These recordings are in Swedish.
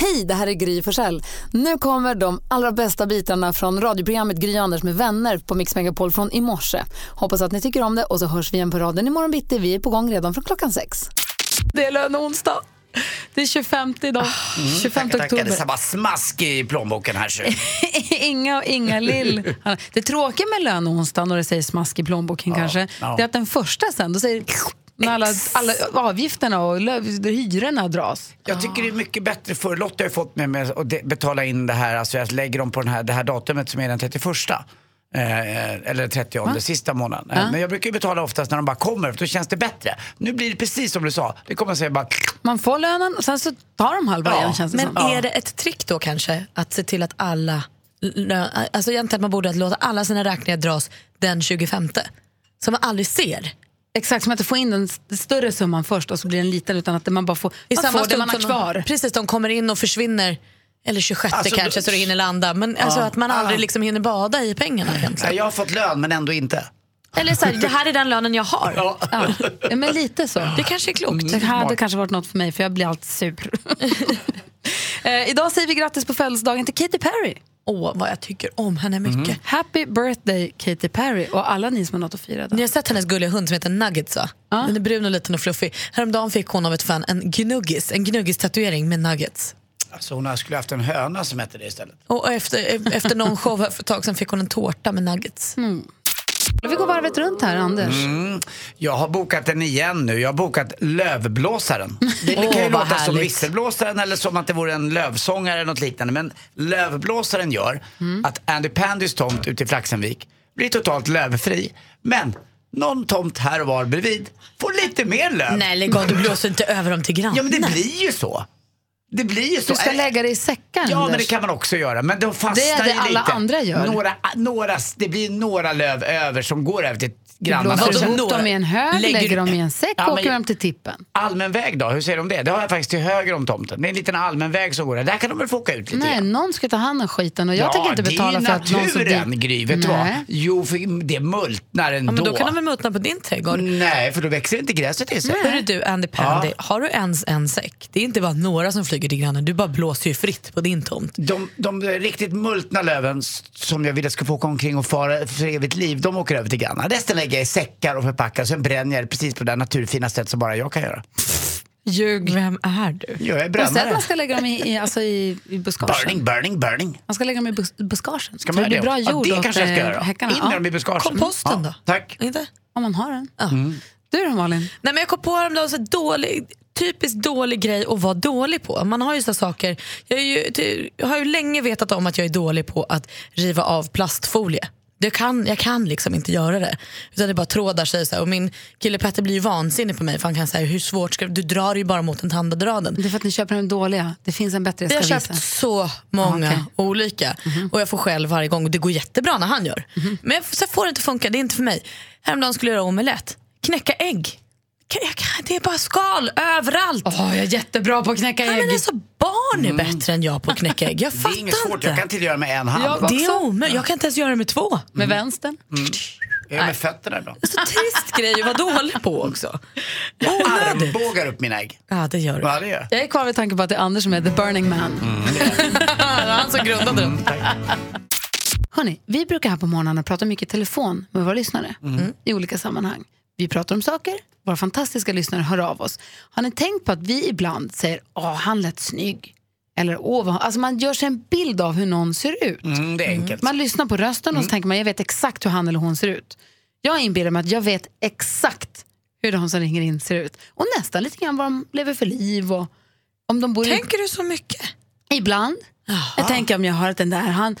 Hej, det här är Gry Forssell. Nu kommer de allra bästa bitarna från radioprogrammet Gry Anders med vänner på Mix Megapol från i morse. Hoppas att ni tycker om det och så hörs vi igen på raden imorgon bitti. Vi är på gång redan från klockan sex. Det är löneonsdag. Det är 25 idag. 25 Tackar, tackar. Det är oktober. samma smask i plånboken här. Så. Inga och inga lill. Det tråkiga med löneonsdagen och det säger smask i plånboken kanske, ja. det är att den första sen, då säger när alla, alla avgifterna och hyrorna dras. Jag tycker det är mycket bättre för Lotta har fått mig med att de- betala in det här, alltså jag lägger dem på den här, det här datumet som är den 31. Eh, eller 30 sista månaden. Eh. Men jag brukar ju betala oftast när de bara kommer, för då känns det bättre. Nu blir det precis som du sa. Det kommer att säga bara... Man får lönen och sen så tar de halva Ja, igen känns det Men som. Ja. är det ett trick då kanske att se till att alla, lö- alltså egentligen att man borde låta alla sina räkningar dras den 25 som man aldrig ser. Exakt, som att få in den st- större summan först och så blir den liten utan att man bara får, man samma får det man har kvar. De, precis, de kommer in och försvinner eller 26 Alltså, kanske så det hinner landa. Men alltså att man aldrig liksom hinner bada i pengarna egentligen. jag har fått lön men ändå inte. Eller så här, det här är den lönen jag har. Ja. Ja, men lite så. Det kanske är klokt. Det hade kanske varit något för mig för jag blir alltid sur. eh, idag säger vi grattis på födelsedagen till Katy Perry. Åh, vad jag tycker om henne mycket. Happy birthday Katy Perry och alla ni som har något att fira Ni idag. har sett hennes gulliga hund som heter Nuggets va? Ja. Den är brun och liten och fluffig. Häromdagen fick hon av ett fan en gnuggis, en gnuggis-tatuering med nuggets. Alltså hon skulle haft en höna som hette det istället. Och efter, efter någon show för ett tag sedan fick hon en tårta med nuggets. Vi går varvet runt här, Anders. Jag har bokat den igen nu. Jag har bokat Lövblåsaren. Det kan ju vad låta som härligt. visselblåsaren eller som att det vore en lövsångare eller något liknande. Men Lövblåsaren gör att Andy Pandys tomt ute i Flaxenvik blir totalt lövfri. Men någon tomt här och var bredvid får lite mer löv. Nej lägg av, du blåser inte över dem till grannen. Ja men det blir ju så. Det blir ju så. Du ska lägga det i säckar, Ja, men Anders. det kan man också göra. Men de fastnar Det är det alla lite. andra gör. Några, några, det blir några löv över som går över till Du grannarna. blåser ihop dem i en hög, Lägger lägger du- dem i en säck Ja, och men- åker dem till tippen. Allmän väg då, hur säger de om det? Det har jag faktiskt till höger om tomten. Det är en liten allmän väg som går där. Där kan de väl få åka ut lite Nej, grann. någon ska ta hand om skiten och jag tänker inte betala det för är att någon som naturen, blir... Gry. Vet du vad? Jo, för det multnar ändå. Ja, men då kan de väl multna på din trädgård. Nej, för då växer inte gräset till sig. Hörru du Andy Pandy, har du ens en säck? Det är inte bara några som flyger till grannen, du bara blåser ju fritt på din tomt. De, de riktigt multna löven som jag ville ska få åka omkring och fara för evigt liv, de åker över till grannar. Resten lägger jag i säckar och förpackar, sen bränner jag det precis på det där naturfina sätt som bara jag kan göra. Ljug. Vem är du? Jag är Och sen brännare. man ska lägga dem i, i, alltså i, i buskagen. Burning, burning, burning. Man ska lägga dem i bus buskagen. Ska man det blir bra det? jord ja, det åt, kanske jag ska eh, göra. häckarna. In med dem i buskagen. Komposten då? Tack. Inte? Om man har den. Ja. Du då Malin? Nej, men jag kom på häromdagen så dålig, typiskt dålig grej att vara dålig på. Man har ju så saker, jag, ju, jag har ju länge vetat om att jag är dålig på att riva av plastfolie. Det kan, jag kan liksom inte göra det. Utan det bara trådar sig. Så här. Och min kille Petter blir ju vansinnig på mig för han kan säga hur svårt ska du, drar ju bara mot en tandraden. Det är för att ni köper de dåliga. Det finns en bättre jag ska har köpt så många Ah, okej. olika och jag får själv varje gång och det går jättebra när han gör. Men jag, så får det inte funka, det är inte för mig. Häromdagen skulle jag göra omelett, knäcka ägg. Jag det är bara skal överallt. Åh, jag är jättebra på att knäcka ägg. men alltså, barn är bättre än jag på att knäcka ägg. Jag Det fattar är inget svårt, inte. jag kan till göra med en hand. Jag Det är omöjligt, jag kan inte ens göra det med två. Med vänstern. Jag gör med fötterna ibland. Så trist grej att vara dålig på också. Onödigt. Armbågar upp mina ägg. Ja, det gör du. Ja, det gör jag. Jag är kvar vid tanken på att det är Anders som är the burning man. Han som grundade den. Hörrni, vi brukar här på morgonen prata mycket i telefon med våra lyssnare i olika sammanhang. Vi pratar om saker, våra fantastiska lyssnare hör av oss. Har ni tänkt på att vi ibland säger åh, han lät snygg? Eller åh, vad... alltså man gör sig en bild av hur någon ser ut. Mm, det är enkelt. Man lyssnar på rösten och så tänker man jag vet exakt hur han eller hon ser ut. Jag inbillar mig att jag vet exakt hur de som ringer in ser ut. Och nästan lite grann vad de lever för liv och om de bor i Tänker du så mycket? Ibland. Jag tänker om jag har den där, han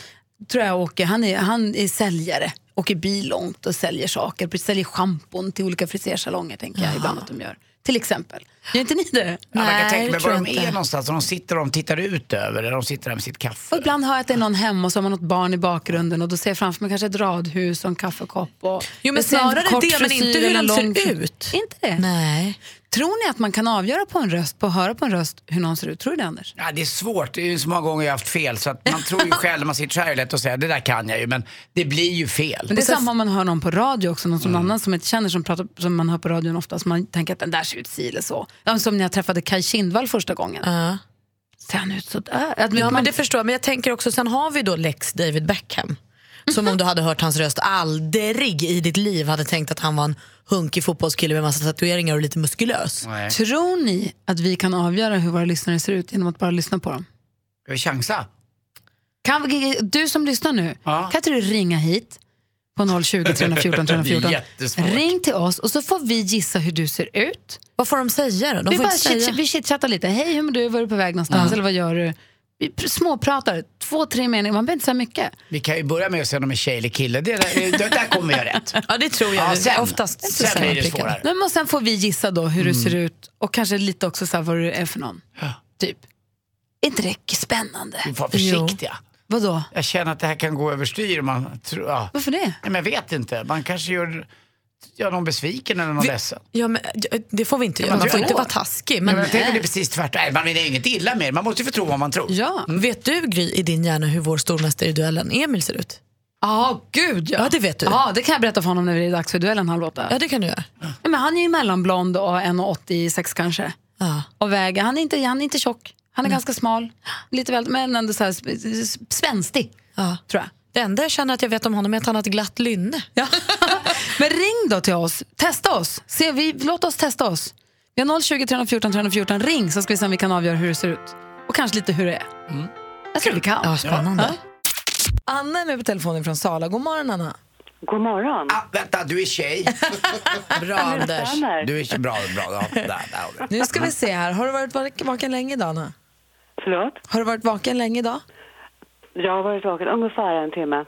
tror jag åker, han är, han är säljare, åker bil långt och säljer saker, säljer schampon till olika frisersalonger tänker jag ibland att de gör. till exempel. Gör inte ni det? Ja, man kan Nej, tänka mig var de inte. är någonstans. Och de sitter och de tittar ut över. Eller de sitter där med sitt kaffe. Och ibland hör jag att det är någon hemma och så har man något barn i bakgrunden och då ser jag framför mig kanske ett radhus och en kaffekopp. Och Jo, men snarare det, men inte hur eller en de ser ut. Inte det? Nej. Tror ni att man kan avgöra på en röst, på att höra på en röst hur någon ser ut? Tror du det Anders? Ja, det är svårt. Det är ju så många gånger jag har haft fel. Så att man tror ju själv när man sitter så här lätt att säga det där kan jag ju. Men det blir ju fel. Men det är samma om man hör någon på radio också, någon som annan som inte känner som, pratar, som man hör på radion ofta, som man tänker att den där ser ut si eller så. Ja, som när jag träffade Kaj Kindvall första gången. Ja. Ser han ut sådär? Att Ja, man, men det förstår jag. Men jag tänker också, sen har vi då Lex David Beckham. Som om du hade hört hans röst aldrig i ditt liv hade tänkt att han var en hunkig fotbollskille med massa tatueringar och lite muskulös. Nej. Tror ni att vi kan avgöra hur våra lyssnare ser ut genom att bara lyssna på dem? Ska vi chansa? Kan vi, du som lyssnar nu, Ja. kan inte du ringa hit på 020 314 314? Det är jättesvårt. Ring till oss och så får vi gissa hur du ser ut. Vad får de säga då? De vi får bara chit, vi chitchattar lite. Hej, hur mår du? Var är du på väg någonstans? Eller vad gör du? Vi pr- småpratar, två, tre meningar. Man behöver inte säga mycket. Vi kan ju börja med att se om de är tjej eller kille. Det där, det där kommer jag rätt. Ja, det tror jag. Ja, sen, Oftast sen säger blir det svårare. Men och sen får vi gissa då hur du ser ut och kanske lite också så här vad du är för någon. Typ. Är inte det spännande? Vi får vara försiktiga. Vadå? Jag känner att det här kan gå överstyr. Man tror, ja. Varför det? Nej, men jag vet inte. Man kanske gör, gör någon besviken eller någon ledsen. Ja, men, det får vi inte göra. man Man får inte vara taskig. Men, Men, men tänker det är precis tvärtom. Nej, Man menar ju inget illa med det. Man måste ju få tro vad man tror. Ja. Vet du, Gry, i din hjärna hur vår stormästare i duellen Emil ser ut? Ja, gud ja. Ja, det vet du. Ja, det kan jag berätta för honom när det är dags för duellen halv åtta. Ja, det kan du göra. Ja, men han är ju mellanblond och 1,86 kanske. Ja. Och väger, han är inte, han är inte tjock. Han är ganska smal, lite väl, men ändå så här sp- sp- spänstig. Ja. Tror jag. Det enda jag känner att jag vet om honom är att han har ett glatt lynne. Ja. men ring då till oss, testa oss. Se, vi, låt oss testa oss. Vi har 020 314 314, ring så ska vi se om vi kan avgöra hur det ser ut. Och kanske lite hur det är. Jag tror vi kan. Ja, spännande. Anna är med på telefonen från Sala. God morgon Anna. God morgon. Ah, vänta, du är tjej. Bra Anders. Du är bra, bra. Ja, där, där. Nu ska vi se här. Har du varit vak- vaken länge idag Anna? Förlåt? Har du varit vaken länge idag? Jag har varit vaken ungefär en timme.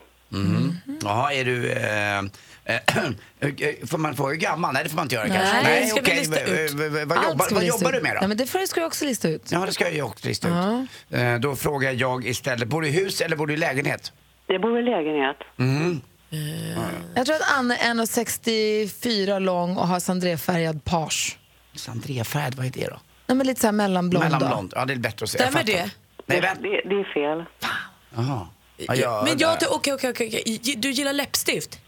Jaha, är du... Eh, eh, får man fråga hur gammal? Nej, det får man inte göra kanske. Nej, det ska vi lista ut. V- v- Vad Allt jobbar, ska vi vad lista jobbar ut. du med då? Nej, men det får- ska du också lista ut. Ja, det ska jag ju också lista ut. Eh, Då frågar jag istället, bor du i hus eller bor du i lägenhet? Jag bor i lägenhet. Jag tror att Anna är 1,64 lång och har sandréfärgad page. Sandréfärg, vad är det då? Nej, men lite så här mellanblond. Mellanblond. Ja, det är bättre att se. Stämmer det? Nej, vänta. Det, det är fel. Jaha. Ja, Men där. jag, okej, okej, okej. okej. Du gillar läppstift?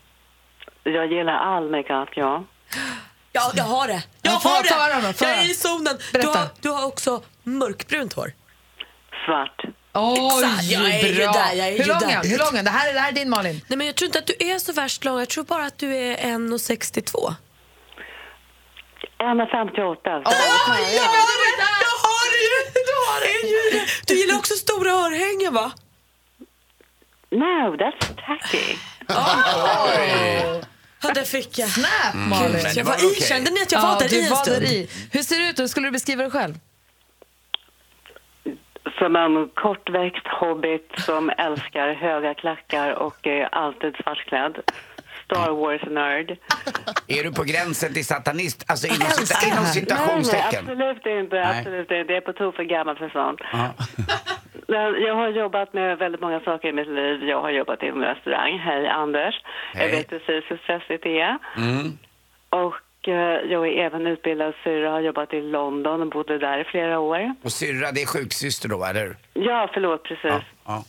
Jag gillar all makeup, ja. Ja, jag har det. Jag Ja, har då, det! Jag är i zonen. Du Berätta. har, du har också mörkbrunt hår. Svart. Oj, Exakt, jag är ju bra. där, jag är Hur ju lång där. är Hur lång är Det här är, det här är din Malin. Nej, men jag tror inte att du är så värst lång. Jag tror bara att du är 1,62. 1,58. Jag har det ju! Du har det ju! Du gillar också stora örhängen va? No, that's tacky. Ja, det fick jag. Snap Gud, Malin. Men det jag var var i, okej. kände ni att jag var där du i en var stund? där i. Hur ser det ut? Hur skulle du beskriva dig själv? Som en kortväxt hobbit som älskar höga klackar och är alltid svartklädd. Star Wars-nörd. Är du på gränsen till satanist? Alltså inom, cita- inom här. Nej, nej, citationstecken? absolut inte. Nej. Absolut inte. Jag är på tok för gammal för sånt. Ja. Jag har jobbat med väldigt många saker i mitt liv. Jag har jobbat inom restaurang. Hej Anders. Hej. Jag vet precis hur stressigt det är. Mm. Och eh, jag är även utbildad syrra, har jobbat i London och bodde där i flera år. Och syrra, det är sjuksyster då, eller? Ja, förlåt, precis. Ja. ja.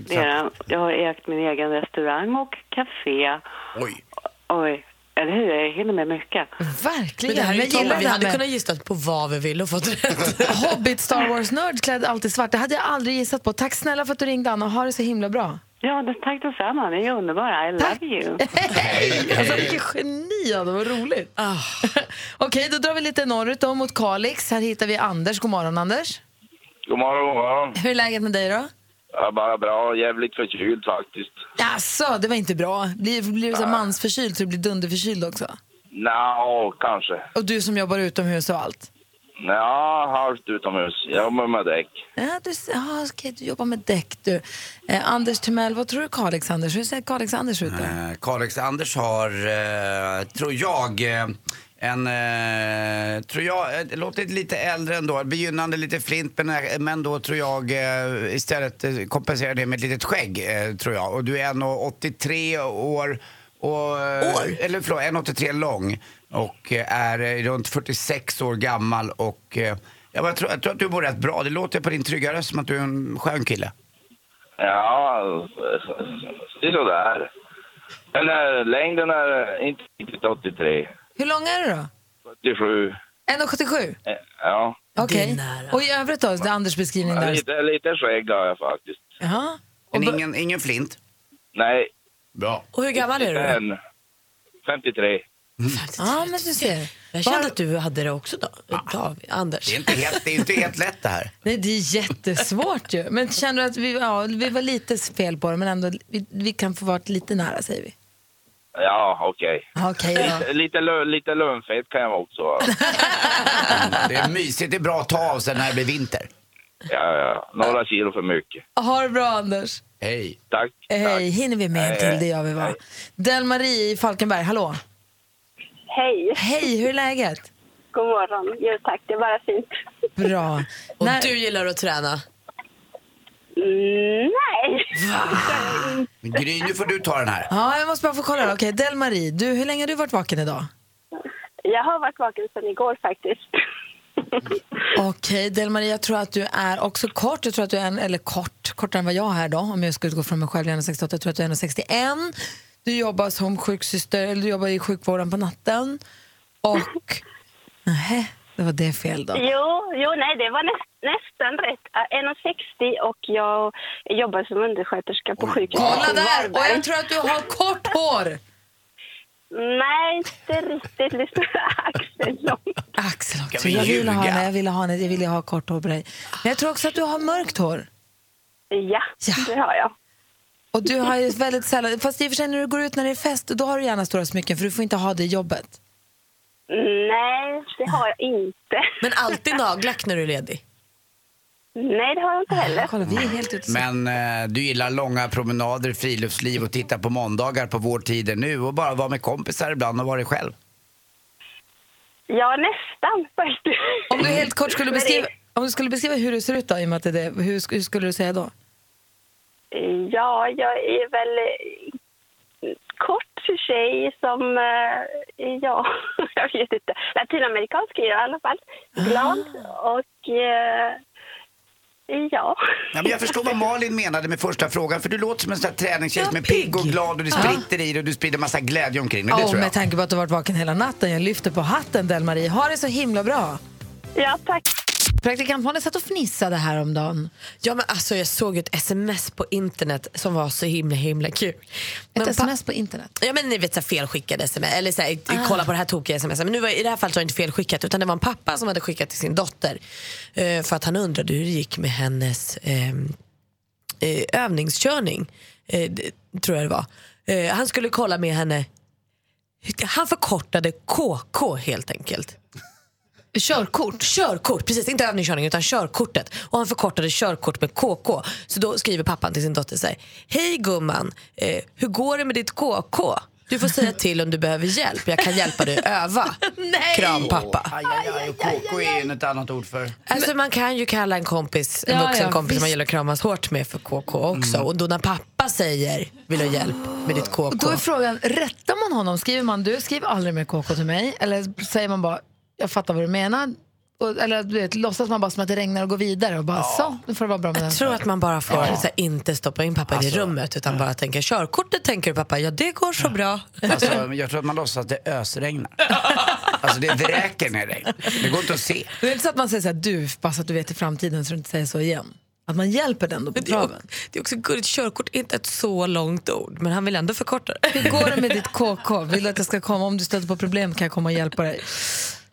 Den. Jag har ägt min egen restaurang och café. Oj. Oj, eller hur? Jag hinner med mycket. Verkligen. Men det här är ju jag gillar toppen. Vi hade med kunnat gissa på vad vi ville och fått rätt. Hobbit Star Wars-nörd klädd alltid svart. Det hade jag aldrig gissat på. Tack snälla för att du ringde Anna. Ha det så himla bra. Ja, det- tack detsamma. Ni är underbara. I love you. Alltså vilken geni Anna, vad roligt. Okej, då drar vi lite norrut då mot Kalix. Här hittar vi Anders. God morgon Anders. God morgon, god morgon. Hur är läget med dig då? Ja, bara bra. Jävligt förkyld faktiskt. Jaså, det var inte bra. Blir, blir du så mansförkyld så du blir dunderförkyld också? Nja, kanske. Och du som jobbar utomhus och allt? Nja, halvt utomhus. Jag jobbar med däck. Ja, du, ja, okej, du jobbar med däck du. Eh, Anders Timell, vad tror du Kalix Anders? Hur ser Kalix Anders ut då? Eh, Kalix Anders har, eh, tror jag, eh, en eh, tror jag, eh, det låter lite äldre ändå, begynnande lite flint men, eh, men då tror jag eh, istället eh, kompenserar det med ett litet skägg eh, tror jag. Och du är 1,83 år, och, År? eller förlåt, 1,83 lång och är eh, runt 46 år gammal och eh, jag, tror, jag tror att du mår rätt bra. Det låter på din trygga röst som att du är en skön kille. Ja, det är sådär. Men längden är inte riktigt 83. Hur lång är du då? 87. 1,77? Eh, Ja. Okej. Och i övrigt då? Det är Anders beskrivning där. Lite, lite skägg har jag faktiskt. Jaha. Men ingen, ingen flint? Nej. Bra. Och hur gammal är du då? En 53. Ja, men du ser. Jag kände att du hade det också då, David, Anders. Det är inte helt, det är inte helt lätt det här. Nej, det är jättesvårt ju. Men känner du att vi, ja, vi var lite fel på det, men ändå, vi, vi kan få vara lite nära säger vi. Ja, okej. Okej då. Lite, lite, lö- lite lönfett kan jag också vara. Det är mysigt, det är bra att ta av sig när det blir vinter. Ja, ja. Några kilo för mycket. Ha det bra Anders. Hej. Tack. Hej, hinner vi med en till? Det gör vi va? Del-Marie i Falkenberg, hallå. Hej. Hej, hur är läget? God morgon. Jo tack, det är bara fint. Bra. Och När- du gillar att träna? Mm, nej. Men Gry, nu får du ta den här. Ja, jag måste bara få kolla. Okej, Del-Marie, du, hur länge har du varit vaken idag? Jag har varit vaken sedan igår faktiskt. Okej, Del-Marie, jag tror att du är också kort. Jag tror att du är en, eller kort, kortare än vad jag är då, om jag ska utgå från mig själv. Jag är 1,68, jag tror att du är 1,61. Du jobbar som sjuksyster, eller du jobbar i sjukvården på natten. Och, nej, det var det fel då. Jo, jo nej, det var näst, nästan rätt. Äh, 1,60 och jag jobbar som undersköterska på sjukhuset Kolla där! Och jag tror att du har kort hår! Nej, inte riktigt. Lyssna, Axel lång. Axel Ska också. vi Jag ville ha, jag ville ha, jag ville ha kort hår på dig. Men jag tror också att du har mörkt hår. Ja, Ja. det har jag. Och du har ju väldigt sällan, fast i och för sig när du går ut när det är fest, då har du gärna stora smycken för du får inte ha det i jobbet. Nej, det har jag inte. Men alltid nagellack när du är ledig? Nej, det har jag inte heller. Kolla, vi är helt. Men eh, du gillar långa promenader, friluftsliv och titta på måndagar på vår tider nu och bara vara med kompisar ibland och vara dig själv. Ja, nästan faktiskt. Om du helt kort skulle beskriva, om du skulle beskriva hur du ser ut då, i och med att det är det, hur, hur skulle du säga då? Ja, jag är väl kort tjej som, eh, ja, jag vet inte. Latinamerikansk är jag i alla fall. Glad och, eh, ja. Ja, men jag förstår vad Malin menade med första frågan för du låter som en sån här träningstjej Ja, som är pigg och glad och det spritter i dig och du sprider massa glädje omkring dig. Ja, med tanke på att du har varit vaken hela natten. Jag lyfter på hatten, Del-Marie. Ha det så himla bra. Ja, tack. Praktikant Malin satt och fnissade häromdagen. Ja, men alltså, jag såg ett sms på internet som var så himla himla kul. Men Ett sms på internet. Ja men ni vet så här, felskickade sms, eller så här, kolla på det här tokiga sms. Men nu var, i det här fallet var det inte felskickat utan det var en pappa som hade skickat till sin dotter. Eh, för att han undrade hur det gick med hennes ehm, eh, övningskörning. Eh, det, tror jag det var. Eh, han skulle kolla med henne. Han förkortade KK helt enkelt. Körkort? Körkort, precis. Inte övningskörning utan körkortet. Och han förkortade körkort med KK. Så då skriver pappan till sin dotter så här. Hej gumman, eh, hur går det med ditt KK? Du får säga till om du behöver hjälp. Jag kan hjälpa dig öva. Kram pappa. Aj, aj, aj, och KK är ju ett annat ord för... Alltså man kan ju kalla en kompis, en Ja, vuxen ja, kompis som man gillar att kramas hårt med för KK också. Och då när pappa säger vill du ha hjälp med ditt KK. Och då är frågan, rättar man honom? Skriver man du, skriv aldrig mer KK till mig? Eller säger man bara, jag fattar vad du menar? Och, eller du vet, låtsas man bara som att det regnar och går vidare och bara så, nu får det vara bra med den. Jag tror att man bara får så här, inte stoppa in pappa i det rummet utan bara tänka körkortet tänker du pappa, ja det går så bra. Alltså, jag tror att man låtsas att det ösregnar. Alltså det vräker ner regn. Det går inte att se. Det är inte så att man säger så här, du, så att du vet i framtiden så du inte säger så igen. Att man hjälper den då på Men det, är, traven. det är också gulligt, körkort är inte ett så långt ord men han vill ändå förkorta det. Hur går det med ditt KK? Vill du att jag ska komma? Om du stöter på problem kan jag komma och hjälpa dig.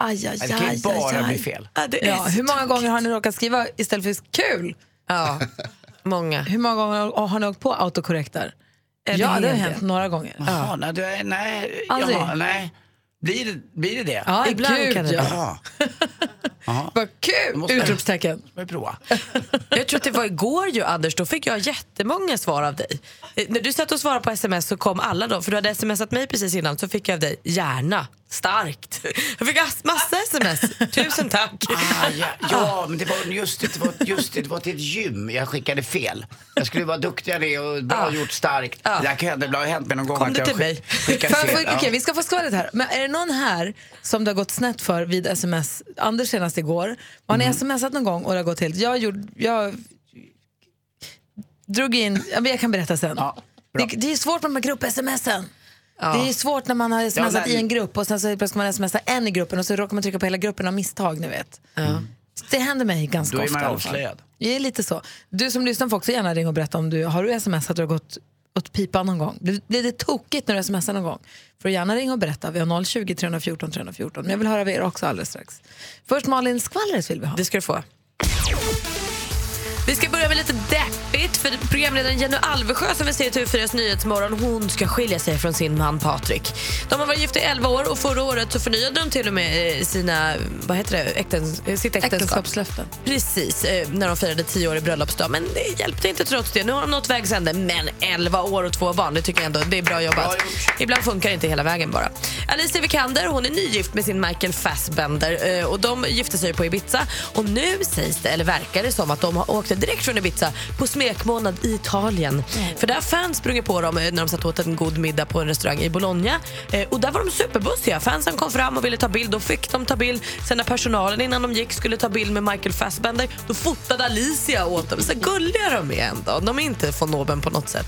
Aj, aj, Det kan aj, ju bara aj, bli aj. fel. Ja, det är Ja, hur många tråkigt. gånger har ni råkat skriva istället för kul? Ja, många. Hur många gånger har ni åkt på autokorrekt där? En Ja, det har hänt några gånger. Jaha, nej, du nej, Aldrig? jaha, nej. Blir det blir det? det? Ja, Ibland gud, kan det ja. Vad kul! Utropstecken. Ska vi prova? Jag tror att det var igår ju Anders, då fick jag jättemånga svar av dig. Eh, När du satt och svarade på sms så kom alla då, för du hade smsat mig precis innan så fick jag av dig gärna Starkt. Jag fick ass- massa sms. Tusen tack. Ah, ja, ja, men det var just det, det var, just det, det var till ett gym. Jag skickade fel. Jag skulle vara duktigare och bra gjort starkt. Det där kan hända, det har hänt mig någon gång Kom att det jag till mig? skickade fel. Okej, vi ska få skvallret här. Men är det någon här som det har gått snett för vid sms? Anders senast igår. Har Mm. ni smsat någon gång och det har gått helt... Jag, gjorde, jag drog in... ja, Jag kan berätta sen. det, det är svårt med de här grupp-smsen. Ja. Det är svårt när man har smsat i en grupp och sen så ska man smsa en i gruppen och så råkar man trycka på hela gruppen av misstag. Ni vet. Det händer mig ganska Då är ofta. man avslöjad. Det är lite så. Du som lyssnar får också gärna ringa och berätta om du har du smsat och gått åt pipan någon gång. Blir, blir det tokigt när du smsar någon gång? Får du gärna ringa och berätta. Vi har 020 314 314. Men jag vill höra av er också alldeles strax. Först Malin, skvallret vill vi ha. Det ska du få. Vi ska börja med lite deppigt för programledaren Jenny Alvesjö som vi ser i TV4s Nyhetsmorgon hon ska skilja sig från sin man Patrik. De har varit gifta i 11 år och förra året så förnyade de till och med eh, sina, vad heter det, Äktens, eh, sitt äktenskap. Äktenskapslöften. Precis, eh, när de firade 10 år i bröllopsdag. Men det hjälpte inte trots det. Nu har de nått vägs ände. Men 11 år och två barn, det tycker jag ändå det är bra jobbat. Ibland funkar det inte hela vägen bara. Alicia Vikander hon är nygift med sin Michael Fassbender och de gifte sig på Ibiza. Och nu sägs det, eller verkar det som att de har åkte direkt från Ibiza på smekmånad i Italien. För där har fans sprungit på dem eh, när de satt åt en god middag på en restaurang i Bologna. Eh, Och där var de superbussiga. Fansen kom fram och ville ta bild. Då fick de ta bild. Sen när personalen innan de gick skulle ta bild med Michael Fassbender, då fotade Alicia åt dem. Så gulliga de är ändå. De är inte von oben på något sätt.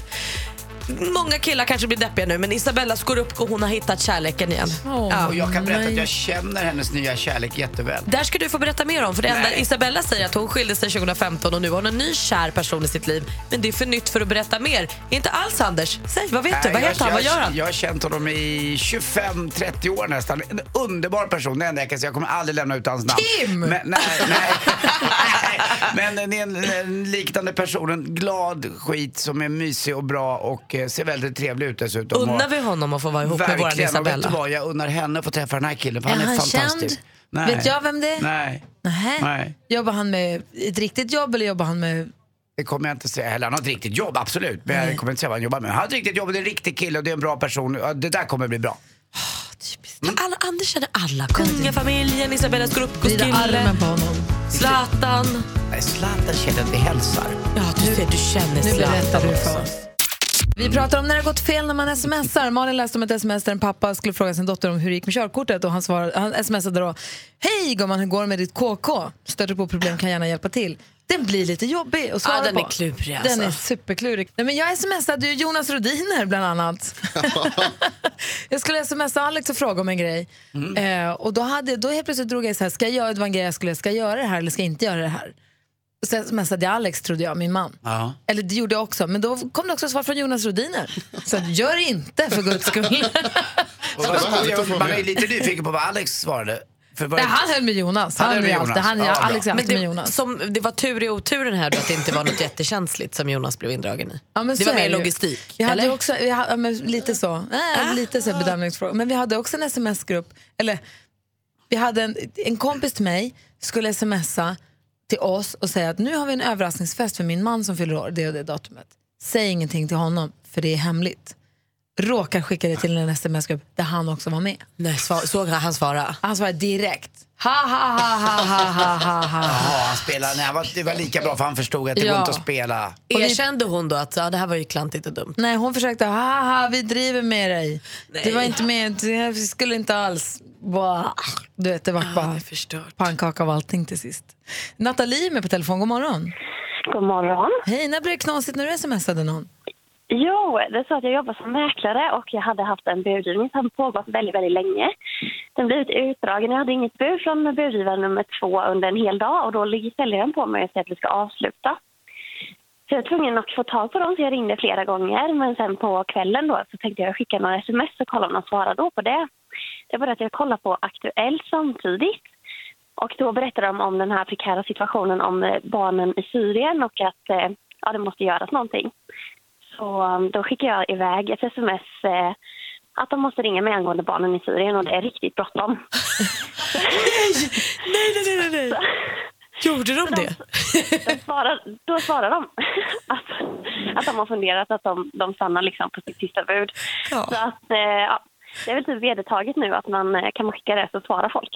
Många killar kanske blir deppiga nu men Isabella Scorupco hon har hittat kärleken igen. Ja. Och jag kan berätta att jag känner hennes nya kärlek jätteväl. Där ska du få berätta mer om. För det enda. Isabella säger att hon skilde sig 2015 och nu har hon en ny kär person i sitt liv. Men det är för nytt för att berätta mer. Inte alls Anders. Säg, vad vet du? Nej, Vad jag- heter han? jag- Vad gör han? Jag har känt honom i 25-30 år nästan. En underbar person, det enda jag kan säga. Jag kommer aldrig lämna ut hans namn. Kim! Men, nej, nej. Men det är en, en liknande person. En glad skit som är mysig och bra och eh, ser väldigt trevlig ut dessutom. Unnar vi honom att få vara ihop med vår Verkligen, och vet du Isabella? vad? Jag unnar henne att få träffa den här killen för Är han är han fantastisk. känd? Nej. Vet jag vem det är? Nej, Nähä. nej. Jobbar han med ett riktigt jobb eller jobbar han med... Det kommer jag inte säga heller. Han har ett riktigt jobb, absolut. Men jag kommer inte säga vad han jobbar med. Han har ett riktigt jobb, det är en riktig kille och det är en bra person. Det där kommer bli bra. Alla, Anders känner alla. Kungafamiljen, Isabella Scorupcos Vrida armen på honom. Zlatan. Nej, Zlatan känner att vi hälsar. Ja, du ser, du känner Nu Zlatan berättar du för oss. Vi pratar om när det har gått fel när man smsar. Malin läste om ett sms där en pappa skulle fråga sin dotter om hur det gick med körkortet och han, svarade, han smsade då Hej gumman, hur går det med ditt KK? Stöter på problem kan gärna hjälpa till. Den blir lite jobbig att svara Ja, den på. är klurig, Den är alltså. superklurig. Nej, men jag smsade ju Jonas Rodiner bland annat. jag skulle smsa Alex och fråga om en grej. Eh, och då, hade, då helt plötsligt drog jag så här, ska jag göra, det var en grej jag skulle, ska jag göra det här eller ska jag inte göra det här? Och sen smsade jag Alex trodde jag, min man. Ja. Eller det gjorde jag också, men då kom det också svar från Jonas Rodiner. Så att, gör inte för guds skull. Man är lite nyfiken på vad Alex svarade. För vad Nej, han höll med Jonas. Han Han, med Jonas. han, Ja. Alex är alltid med det, Jonas. som, det var tur i oturen här då att det inte var något jättekänsligt som Jonas blev indragen i. Ja, men det var mer logistik. Vi hade eller? också, vi hade, ja, men lite så. Äh, lite så bedömningsfråga. Men vi hade också en sms-grupp. Eller, vi hade en, en kompis till mig skulle smsa till oss och säga att nu har vi en överraskningsfest för min man som fyller år, det och det datumet. Säg ingenting till honom, för det är hemligt. Råkar skicka det till en sms-grupp där han också var med. Nej, svar, såg han svara? Han svarade direkt. Ha, ha, ha, ha, ha, ha, ha, ha. Jaha, han spelade. Nej, han var- det var lika bra för han förstod att det Ja. går inte att spela. Erkände hon då att ja, det här var ju klantigt och dumt? Nej, hon försökte, haha, vi driver med dig. Det var inte med, det skulle inte alls. Bah. Du vet, det var bara pannkaka av allting till sist. Nathalie är med på telefon, god morgon. God morgon. Hej, när blev det knasigt när du smsade någon? Jo, det är så att jag jobbar som mäklare och jag hade haft en budgivning som pågått väldigt, väldigt länge. Den blev lite utdragen. Jag hade inget bud från budgivare nummer två under en hel dag och då ligger säljaren på mig och säger att vi ska avsluta. Så jag var tvungen att få tag på dem så jag ringde flera gånger men sen på kvällen då så tänkte jag skicka några sms och kolla om de svarade då på det. Det var att jag kollade på Aktuellt samtidigt och då berättade de om den här prekära situationen om eh, barnen i Syrien och att eh, ja, det måste göras någonting. Så um, då skickar jag iväg ett sms eh, att de måste ringa mig angående barnen i Syrien och det är riktigt bråttom. Nej, nej, nej, nej. Gjorde de det? Då svarar, då svarar de att, att de har funderat att de, de stannar liksom på sitt sista bud. Ja. Så att, ja, det är väl typ vedertaget nu att man eh, kan skicka det så svarar folk.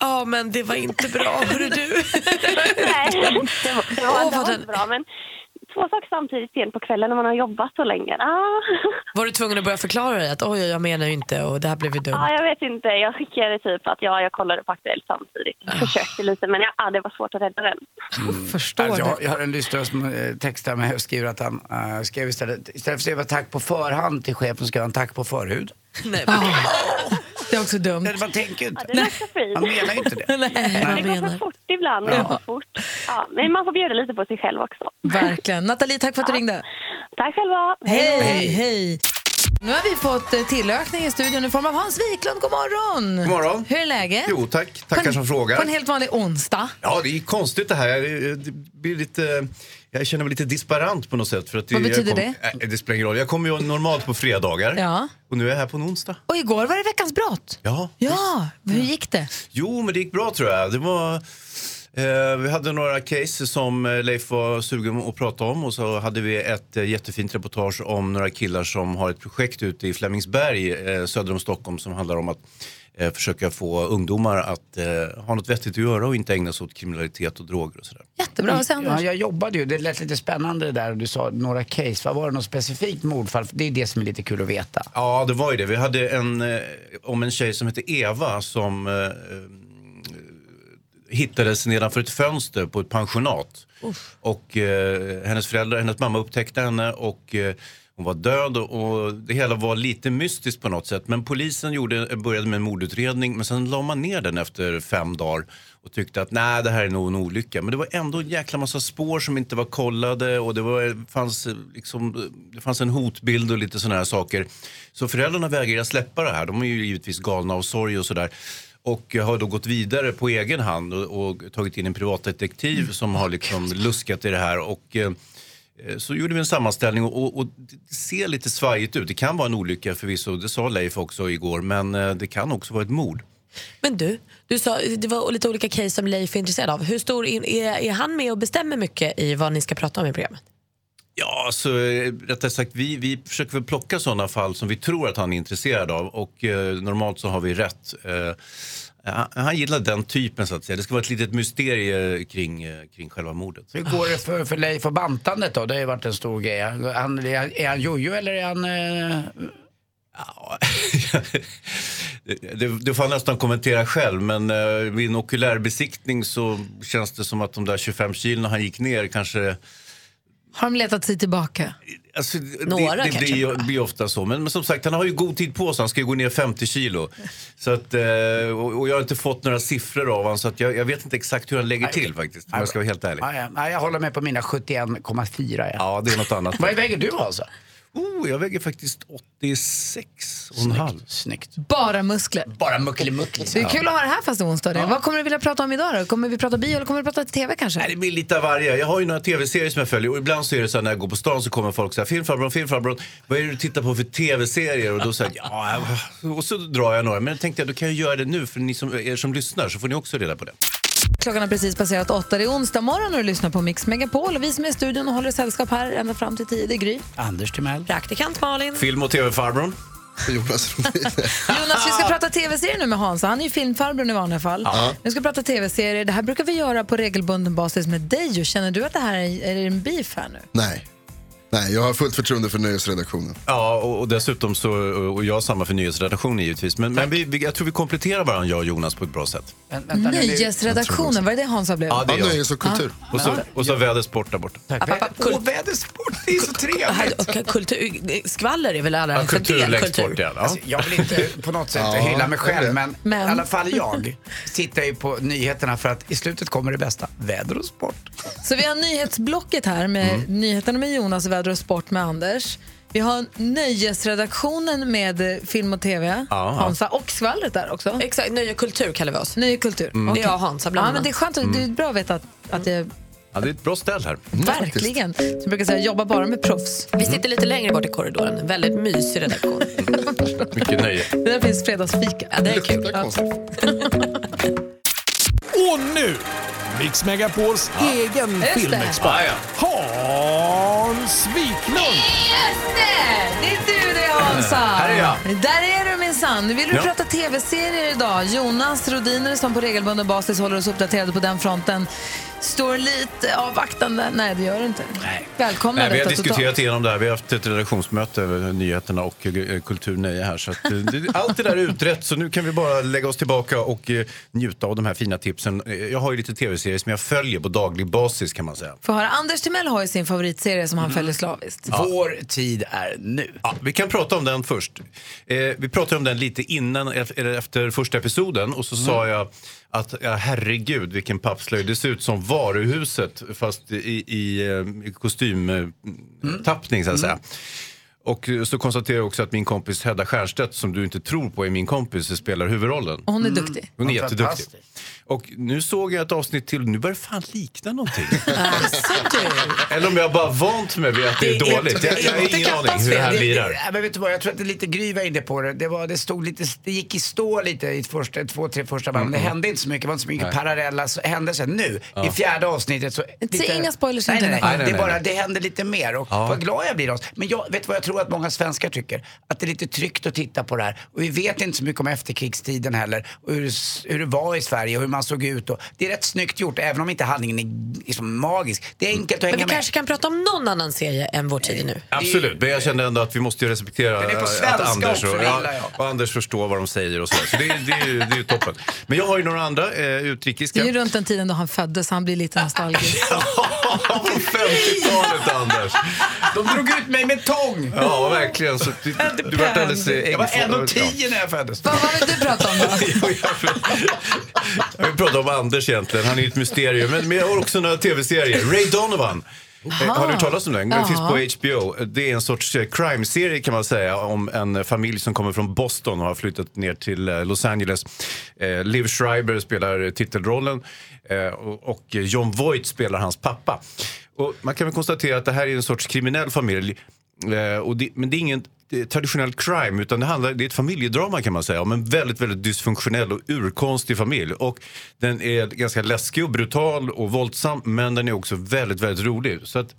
Ja, men det var inte bra, hörru du. Nej, det var, det var, Åh, det var den- inte bra. Men två saker samtidigt sent på kvällen när man har jobbat så länge. Ah. Var du tvungen att börja förklara dig att oj, jag menar ju inte och det här blev ju dumt? Ja, jag vet inte. Jag skickade typ att ja, jag kollade på Aktuellt samtidigt. Försökte lite, men ja, det var svårt att rädda den. Förstår Alltså, jag, det. jag har en lyssnare som eh, textar mig och skriver att han eh, skrev istället, istället för att skriva tack på förhand till chefen skrev han tack på förhud. Nej, Det är också dumt. Man tänker ju Ja, inte. det är också fint. Han menar ju inte det. Nej, Det går så fort ibland. Det går så fort. Ja, men man får bjuda lite på sig själv också. Verkligen. Nathalie, tack för att du ringde. Tack själva. Hej, hej. Nu har vi fått eh, tillökning i studion i form av Hans Wiklund. God morgon! God morgon. Hur är läget? Jo tack, tackar en- som frågar. På en helt vanlig onsdag. Ja, det är konstigt det här. Det blir lite, jag känner mig lite disparant på något sätt. För att Vad betyder kom, äh, det spelar ingen roll. Jag kommer ju normalt på fredagar Ja. och nu är jag här på en onsdag. Och igår var det veckans brott. Ja. Ja, hur gick det? Jo, men det gick bra tror jag. Det var, vi hade några case som eh, Leif var sugen att prata om och så hade vi ett eh, jättefint reportage om några killar som har ett projekt ute i Flemingsberg eh, söder om Stockholm som handlar om att eh, försöka få ungdomar att eh, ha något vettigt att göra och inte ägna sig åt kriminalitet och droger och sådär. Jättebra, vad säger Ja, jag jobbade ju, det lät lite spännande det där. Du sa några case, vad var det något specifikt mordfall? För Det är det som är lite kul att veta. Ja, det var ju det. Vi hade en, eh, om en tjej som hette Eva som eh, eh, hittades nedanför ett fönster på ett pensionat. Och eh, hennes föräldrar, hennes mamma upptäckte henne och eh, hon var död och, det hela var lite mystiskt på något sätt. Men polisen gjorde, började med en mordutredning men sen la man ner den efter fem dagar och tyckte att nej det här är nog en olycka. Men det var ändå en jäkla massa spår som inte var kollade och det, var, fanns, eh, liksom, det fanns en hotbild och lite sådana här saker. Så föräldrarna vägrade släppa det här. De är ju givetvis galna av sorg och sådär. Och har då gått vidare på egen hand och, och tagit in en privatdetektiv mm. som har liksom luskat i det här. Och, eh, så gjorde vi en sammanställning och, och, det ser lite svajigt ut. Det kan vara en olycka förvisso, det sa Leif också igår, men eh, det kan också vara ett mord. Men du, du sa, det var lite olika case som Leif är intresserad av. Hur stor är, är han med och bestämmer mycket i vad ni ska prata om i programmet? Ja, alltså, eh, rättare sagt, vi, vi försöker väl plocka sådana fall som vi tror att han är intresserad av och eh, normalt så har vi rätt. Eh, han, han gillar den typen så att säga. Det ska vara ett litet mysterie kring, eh, kring själva mordet. Hur går det för, för Leif och bantandet då? Det har ju varit en stor grej. Han, är, han- är han jojo eller är han... Eh... Det, det får jag nästan kommentera själv, men eh, vid en okulärbesiktning så känns det som att de där 25 kilona han gick ner kanske... Har de letat sig tillbaka? Alltså, Några det, det kanske blir, blir ofta så. Men, men som sagt, han har ju god tid på sig. Han ska ju gå ner 50 kilo. Så att, eh, och, och jag har inte fått några siffror av honom så att jag, jag vet inte exakt hur han lägger till faktiskt. Om jag ska vara helt ärlig. Nej, jag håller med på mina 71,4. Ja. Ja, det är något annat. Vad väger du alltså? Oh, jag väger faktiskt 86 och en halv. Snyggt. Bara muskler. Bara muckelimuckli. Det är kul att ha det här fast det är onsdag. det. Vad kommer du vilja prata om idag då? Kommer vi prata bio eller kommer vi prata tv kanske? Nej, det blir lite av varje. Jag har ju några tv-serier som jag följer och ibland så är det så här när jag går på stan så kommer folk så här, filmfarbrorn, filmfarbrorn, vad är det du tittar på för tv-serier? Och då säger jag, ja, och så drar jag några. Men då tänkte jag, då kan jag göra det nu för ni som, er som lyssnar så får ni också reda på det. Klockan har precis passerat åtta. Det är onsdag morgon och du lyssnar på Mix Megapol. Och vi som är i studion och håller sällskap här ända fram till tio, det är Gry. Anders Timell. Praktikant Malin. Film och tv-farbrorn. Jonas Jonas, vi ska prata tv-serier nu med Hans. Han är ju filmfarbrorn i vanliga fall. Ja. Vi ska prata tv-serier. Det här brukar vi göra på regelbunden basis med dig. Känner du att det här är, är det en beef här nu? Nej. Nej, jag har fullt förtroende för nöjesredaktionen. Ja, och, och dessutom så, och jag har samma för nyhetsredaktionen givetvis. Men, men vi, vi, jag tror vi kompletterar varandra, jag och Jonas, på ett bra sätt. Nöjesredaktionen, var det det Hansa blev? Ja, det är jag. nöjes och kultur. Och så, och så vädersport där borta. Åh, vädersport, det är så trevligt. Och kultur, skvaller är väl allra Ja, högsta kultur del längst kultur. bort igen. Ja. Alltså, jag vill inte på något sätt Ja, hylla mig själv, men, Men- i alla fall jag tittar ju på nyheterna för att i slutet kommer det bästa. Väder och sport. Så vi har nyhetsblocket här med Mm. nyheterna med Jonas, väder och sport med Anders. Vi har nöjesredaktionen med eh, film och tv, ja. Hansa, och skvallret där också. Exakt, nöje och kultur kallar vi oss. Nöje och kultur. Mm. Det är jag och Hansa bland Ja, men annat. det är skönt, att- det är bra att veta att, att det Ja, det är ett bra ställ här. verkligen, som jag brukar säga, jobba bara med proffs. Vi sitter lite längre bort i korridoren. En väldigt mysig redaktion. Mycket nöje. Det där finns fredagsfika. Ja, det är kul. Och nu, Mix Megapols egen Just det. filmexpert. Hans Wiklund! Just det! Det är du det Hansa! Här är jag. Där är du minsann. Nu vill du Ja. prata tv-serier idag. Jonas Rodiner som på regelbunden basis håller oss uppdaterade på den fronten. Står lite avvaktande. Nej, det gör du inte. Nej. Välkomna Nej, vi har diskuterat totalt. igenom det här. Vi har haft ett redaktionsmöte över nyheterna och eh, kulturnöje här. Så att, eh, det- allt det där är utrett så nu kan vi bara lägga oss tillbaka och eh, njuta av de här fina tipsen. Jag har ju lite tv-serier som jag följer på daglig basis kan man säga. Få höra. Anders Timell har ju sin favoritserie som han följer slaviskt. Vår tid är nu. Ja, vi kan prata om den först. Eh, vi pratade om den lite innan, eller efter första episoden och så sa jag att ja, herregud vilken pappslöjd. Det ser ut som varuhuset fast i, i, eh, i kostymtappning så att säga. Och så konstaterar jag också att min kompis Hedda Stiernstedt som du inte tror på är min kompis, spelar huvudrollen. Och hon är duktig. Hon är Ja, jätteduktig. Och nu såg jag ett avsnitt till, nu börjar det fan likna någonting. Eller om jag bara vant mig vid att det är dåligt. Jag, jag har ingen aning hur det här lirar. det, men vet du vad, jag tror att det är lite Gry var inne på det. Det, var, det, stod lite, det gick i stå lite i första, två, tre första band. Mm, Det hände inte så mycket, det var inte så mycket Nej. parallella så- händelser. Nu, Ja. i fjärde avsnittet så... Säg inga spoilers nej, inte nej, nu. nej, Nej, nej, Det är nej, bara, nej. det händer lite mer och Ja. vad glad jag blir av Men jag vet vad jag tror att många svenskar tycker? Att det är lite tryggt att titta på det här. Och vi vet inte så mycket om efterkrigstiden heller. Och hur, det- hur det var i Sverige och hur man såg ut. Och det är rätt snyggt gjort, även om inte handlingen är, så magisk. Det är enkelt att Men hänga vi med. kanske kan prata om någon annan serie än Vår tid är nu. Absolut, men jag kände ändå att vi måste ju respektera att Anders, och, och Anders förstår vad de säger och så. Så det, det, är ju, det är ju toppen. Men jag har ju några andra eh, utrikiska. Det är ju runt den tiden då han föddes, han blir lite nostalgisk. På 50-talet Anders. De drog ut mig med tång! Ja, verkligen. Så du, du vart alldeles eh, Jag var äggfo- 1,10 när jag föddes. Vad vad vill du prata om då? Jag vill prata om Anders egentligen, han är ju ett mysterium. Men, men jag har också några tv-serier. Ray Donovan. Eh, Har du hört talas om den? Den finns på HBO. Det är en sorts eh, crime-serie kan man säga om en familj som kommer från Boston och har flyttat ner till Los Angeles. Eh, Liv Schreiber spelar titelrollen eh, och och John Voight spelar hans pappa. Och man kan väl konstatera att det här är en sorts kriminell familj. Eh, och det, men det är ingen traditionell crime utan det, handlar, det är ett familjedrama kan man säga om en väldigt, väldigt dysfunktionell och urkonstig familj. Och den är ganska läskig och brutal och våldsam men den är också väldigt, väldigt rolig. Så att,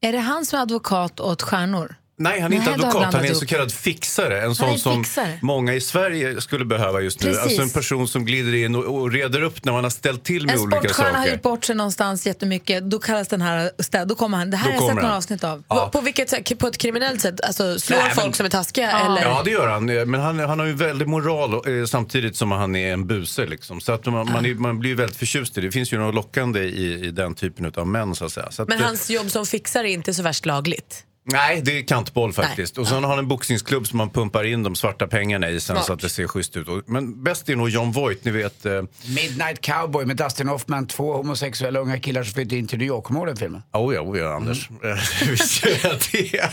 Är det han som är advokat åt stjärnor? Nej, han är inte Nej, advokat, han är en så kallad fixare. En sån en som fixare. många i Sverige skulle behöva just nu. Precis. Alltså en person som glider in och, och reder upp när man har ställt till med En olika sportstjärna har saker. gjort bort sig någonstans jättemycket. Då kallas den här städ. Då kommer han. Det här Då har jag sett några avsnitt av. Ja. På vilket sätt? På ett kriminellt sätt? Alltså slår Nej, men- folk som är taskiga? Ja. Eller? Ja, det gör han. Men han, han har ju väldigt moral eh, samtidigt som han är en buse. Liksom. Så att man, man, är, man blir ju väldigt förtjust i det. Det finns ju något lockande i, i den typen av män. Så att säga. Så att, Men eh, hans jobb som fixare är inte så värst lagligt. Nej, det är kantboll faktiskt. Och sen har han en boxningsklubb som man pumpar in de svarta pengarna i sen Smart. så att det ser schysst ut. Men bäst är nog John Voight, ni vet. Eh, Midnight Cowboy med Dustin Hoffman, två homosexuella unga killar som flyttar in till New York. Kommer den filmen? Oh ja, oh ja, Anders. Visst gör jag det.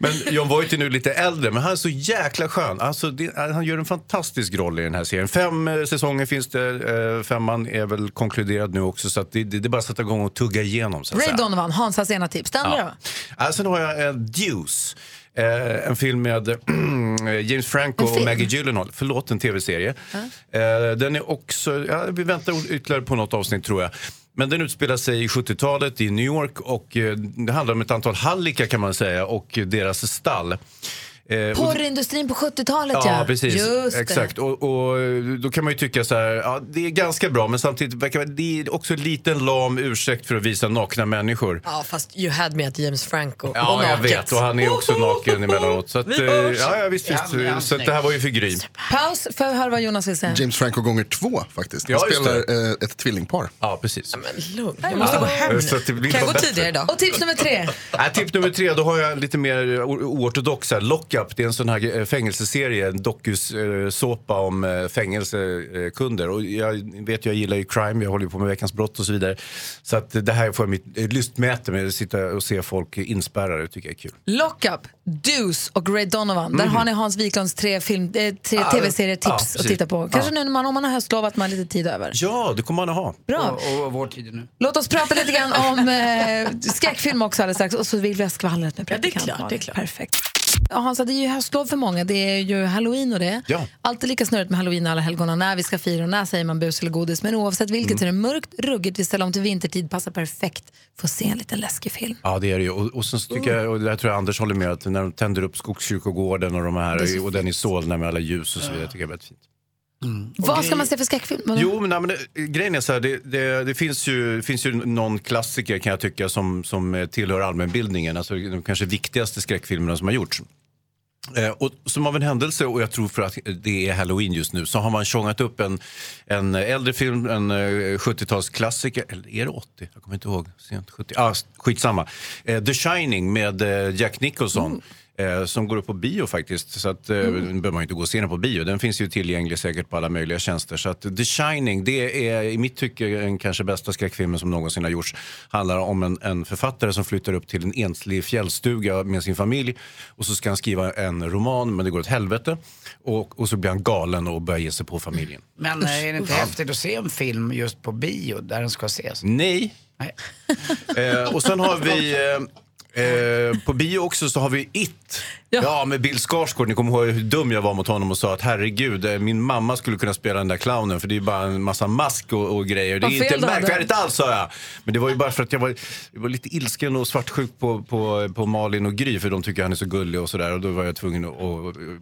Men John Voight är nu lite äldre, men han är så jäkla skön. Alltså, det, han gör en fantastisk roll i den här serien. Fem eh, säsonger finns det. Eh, femman är väl konkluderad nu också, så att det, det, det är bara att sätta igång och tugga igenom. Så att Ray säga. Donovan, Hansas ena tips. Den Ja. då? Sen har jag eh, Deuce. Eh, en film med James Franco och? Maggie Gyllenhaal. Förlåt, en tv-serie. Eh, den är också, ja, vi väntar ytterligare på något avsnitt tror jag. Men den utspelar sig i 70-talet i New York och eh, det handlar om ett antal hallickar kan man säga och deras stall. Eh, Porrindustrin på 70-talet Ja, precis. Just. Exakt. Och, och då kan man ju tycka så här, ja, det är ganska bra men samtidigt verkar det är också en liten lam ursäkt för att visa nakna människor. Ja, fast you had me att James Franco. Ja, och jag vet. Och han är också naken emellanåt. Så, att, Vi eh, ja, ja, visst, visst. Ja, Så att det här var ju för Gry. Paus för att höra vad Jonas vill säga. James Franco gånger två faktiskt. Han Ja, just spelar eh, ett tvillingpar. Ja, precis. Men lugn, jag måste gå hem Eh, Så att det nu. blir Kan jag gå bättre. tidigare idag? Och tips nummer tre. Nej, tips nummer tre, då har jag lite mer o- oortodox här. Lockup, det är en sån här eh, fängelseserie, en dokusåpa om eh, fängelsekunder. Och jag vet, jag gillar ju crime, jag håller på med Veckans brott och så vidare. Så att det här får jag mitt eh, lystmäte med, att sitta och se folk inspärrade, det tycker jag är kul. Lockup, Deuce och Ray Donovan. Där har ni Hans Wiklunds tre, film, eh, tre Ja, tv-serietips ja, att titta på. Kanske Ja. nu när man, om man har höstlov att man har lite tid över. Ja, det kommer man att ha. Bra. Och, och vår tid nu. Låt oss prata lite grann om eh, skräckfilm också alldeles strax. Och så vill vi ha skvallret med Ja, det är praktikant klart, det är klart. Perfekt. Ja, Hansa, det är ju höstlov för många. Det är ju halloween och det. Ja. Alltid lika snurrigt med halloween och alla helgona när vi ska fira och när säger man bus eller godis. Men oavsett vilket Mm. är det mörkt, ruggigt, vi ställer om till vintertid, passar perfekt för att se en liten läskig film. Ja, det är det ju. Och, och sen så tycker jag, och där tror jag Anders håller med, att när de tänder upp Skogskyrkogården och de här, och den i Solna med alla ljus och så vidare, tycker jag är väldigt fint. Vad ska man se för skräckfilm? Jo, men, nej, men det, grejen är så här, det, det, det finns, ju, finns ju någon klassiker kan jag tycka som, som eh, tillhör allmänbildningen, alltså de kanske viktigaste skräckfilmerna som har gjorts. Eh, och som av en händelse, och jag tror för att det är halloween just nu, så har man tjongat upp en, en äldre film, en eh, 70-talsklassiker, eller är det 80? Jag kommer inte ihåg. Sent 70. Ah, skitsamma. Eh, The Shining med eh, Jack Nicholson. Eh, som går upp på bio faktiskt. Så att, eh, Nu behöver man ju inte gå och se den på bio. Den finns ju tillgänglig säkert på alla möjliga tjänster. Så att The Shining, det är i mitt tycke den kanske bästa skräckfilmen som någonsin har gjorts. Handlar om en, en författare som flyttar upp till en enslig fjällstuga med sin familj. Och så ska han skriva en roman, men det går åt helvete. Och, och så blir han galen och börjar ge sig på familjen. Men eh, är det inte häftigt att se en film just på bio där den ska ses? Nej. Eh, och sen har vi... Eh, Eh, på bio också så har vi It. Ja. med Bill Skarsgård. Ni kommer ihåg hur dum jag var mot honom och sa att herregud, eh, min mamma skulle kunna spela den där clownen för det är bara en massa mask och, och grejer. Det är inte märkvärdigt alls sa jag. Men det var ju bara för att jag var, jag var lite ilsken och svartsjuk på, på, på Malin och Gry för de tycker han är så gullig och sådär. Och då var jag tvungen att,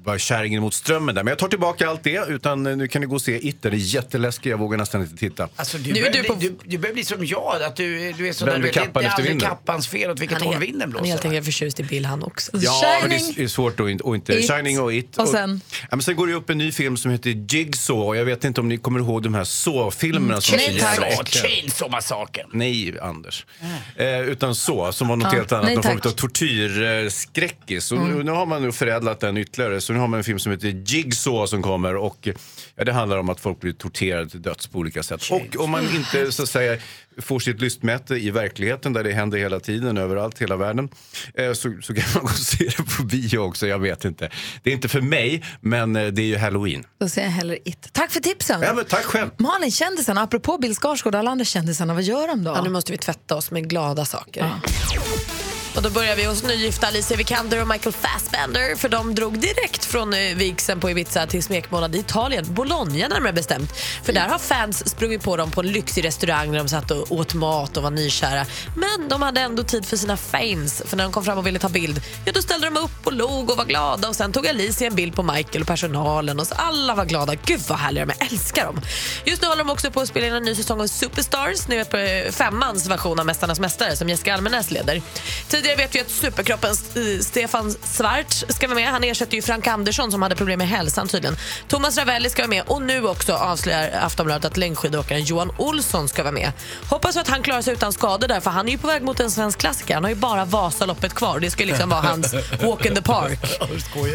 vara kärringen mot strömmen där. Men jag tar tillbaka allt det utan eh, nu kan ni gå och se It. Den är jätteläskig, jag vågar nästan inte titta. Alltså, du, Nu är börjar du på- du, du börjar bli som jag, att du, du är så där, du vet, det är aldrig vinden. kappans fel åt vilket håll vinden han är blåser. helt enkelt förtjust i Bill han också. Ja, det är- svårt att inte... Och inte It. Shining och It. Och sen? Ja, men sen går det upp en ny film som heter Jigsaw. Och Jag vet inte om ni kommer ihåg de här Saw-filmerna som Så, äckliga. Chainsaw-massakern. Nej, Anders. Eh, utan så, som var något helt annat. nej, någon form av tortyrskräckis. Och nu, nu har man nu förädlat den ytterligare. Så nu har man en film som heter Jigsaw som kommer. Och ja, det handlar om att folk blir torterade till döds på olika sätt. Och om man inte så att säga får sitt lystmäte i verkligheten där det händer hela tiden, överallt, hela världen. Eh, så, så kan man gå och se det på bio också, jag vet inte. Det är inte för mig, men eh, det är ju halloween. Då säger jag hellre It. Tack för tipsen. Ja, men tack själv. Malin, kändisarna, apropå Bill Skarsgård och alla andra kändisarna, vad gör de då? Ja, nu måste vi tvätta oss med glada saker. Och då börjar vi hos nygifta Alicia Vikander och Michael Fassbender för de drog direkt från eh, vigseln på Ibiza till smekmånad i Italien, Bologna närmare bestämt. För där har fans sprungit på dem på en lyxig restaurang där de satt och åt mat och var nykära. Men de hade ändå tid för sina fans för när de kom fram och ville ta bild, ja då ställde de upp och log och var glada och sen tog Alicia en bild på Michael och personalen och så alla var glada. Gud vad härliga de är, jag älskar dem. Just nu håller de också på att spela in en ny säsong av Superstars, ni vet på eh, femmans version av Mästarnas mästare som Jessica Almenäs leder. Tidigare vet vi att superkroppen eh, Stefan Svarts ska vara med. Han ersätter ju Frank Andersson som hade problem med hälsan tydligen. Thomas Ravelli ska vara med och nu också avslöjar Aftonbladet att längdskidåkaren Johan Olsson ska vara med. Hoppas att han klarar sig utan skador där för han är ju på väg mot en svensk klassiker. Han har ju bara Vasaloppet kvar. Det ska liksom vara hans walk in the park.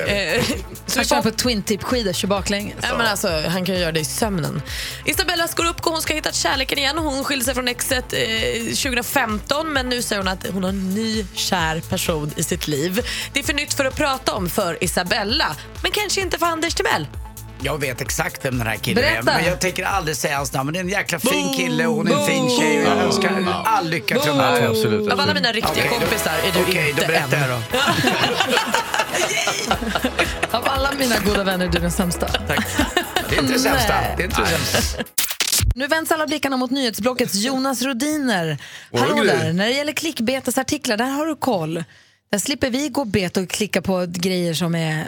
Eh, så Han kör på twin tip skidor, kör baklänges. Ja, men alltså, han kan ju göra det i sömnen. Isabella Scorupco hon ska ha hittat kärleken igen. Hon skilde sig från exet eh, 2015 men nu säger hon att hon har en ny kär person i sitt liv. Det är för nytt för att prata om för Isabella, men kanske inte för Anders Timell. Jag vet exakt vem den här killen är, Berätta. men jag tänker aldrig säga hans namn. Men det är en jäkla fin kille och hon är en fin tjej och jag önskar all lycka till de här två. Av alla mina riktiga Okej, då- kompisar är du Okej, inte då berättar en. jag då. Av alla mina goda vänner är du den sämsta. Det är inte det sämsta. Nej. Det är inte det sämsta. Nu vänds alla blickarna mot nyhetsblockets Jonas Rodiner. Hallå där, när det gäller klickbetesartiklar, där har du koll. Där slipper vi gå bet och klicka på grejer som är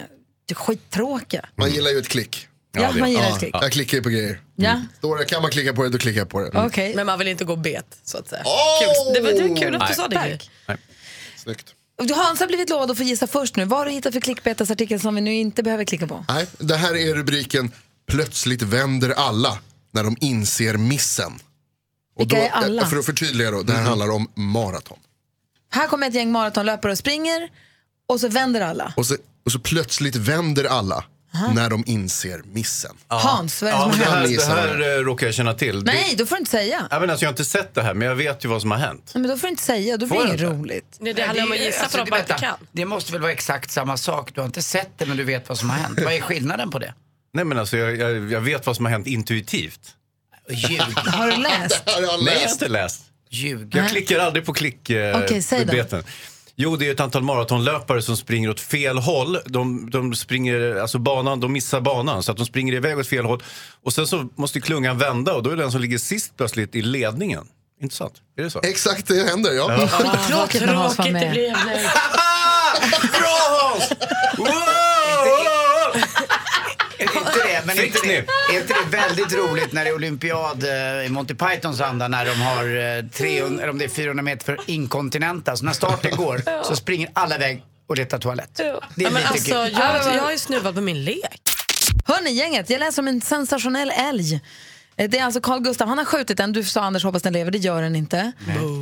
skittråkiga. Man gillar ju ett klick. Ja, man gillar ett klick. Jag klickar ju på grejer. Ja. Står det, kan man klicka på det, då klickar jag på det. Mm. Okej. Men man vill inte gå bet, så att säga. Åh! Kul. Det, var, det var kul att du Nej. sa det. Snyggt. Du, Hans har blivit lovad att få gissa först nu. Vad har du hittat för klickbetesartikel som vi nu inte behöver klicka på? Nej, det här är rubriken Plötsligt vänder alla när de inser missen. Och Vilka då, är alla? eh, För att förtydliga då, det här handlar om maraton. Här kommer ett gäng maratonlöpare och springer och så vänder alla. Och så, och så plötsligt vänder alla när de inser missen. Hans, vad är det Ja, som men har det, här, hänt? det här eh, råkar jag känna till. Nej, Det, då får du inte säga. ja, men alltså, jag har inte sett det här, men jag vet ju vad som har hänt. Nej, men då får du inte säga, då blir Får det jag inget inte? roligt. Det, det handlar om att gissa Alltså, för att de inte vänta. kan. Det måste väl vara exakt samma sak? Du har inte sett det men du vet vad som har hänt. Vad är skillnaden på det? Nej men alltså jag, jag, jag vet vad som har hänt intuitivt. Ljug. Har du läst? Har jag Nej, jag har läst? inte läst. Ljug. Jag klickar aldrig på klick eh, säg då. beten. Jo, det är ett antal maratonlöpare som springer åt fel håll. De, de, springer, alltså banan, de missar banan så att de springer iväg åt fel håll. Och sen så måste klungan vända och då är det den som ligger sist plötsligt i ledningen. Inte sant? Är det så? Exakt det händer, ja. Ja. När Hans var Tråkigt det med. nu. Bra Hans! Är det inte? Men inte det, är inte det väldigt roligt när det är olympiad eh, i Monty Pythons anda när de har eh, 300, eller om det är 400 meter för inkontinenta. Så när starten går så springer alla iväg och letar toalett. Det är Ja, men lite alltså, kul. jag, jag har ju snuvat på min lek. Hörni gänget, jag läser om en sensationell älg. Eh, Det är alltså Carl Gustav, han har skjutit den. Du sa Anders, hoppas den lever. Det gör den inte.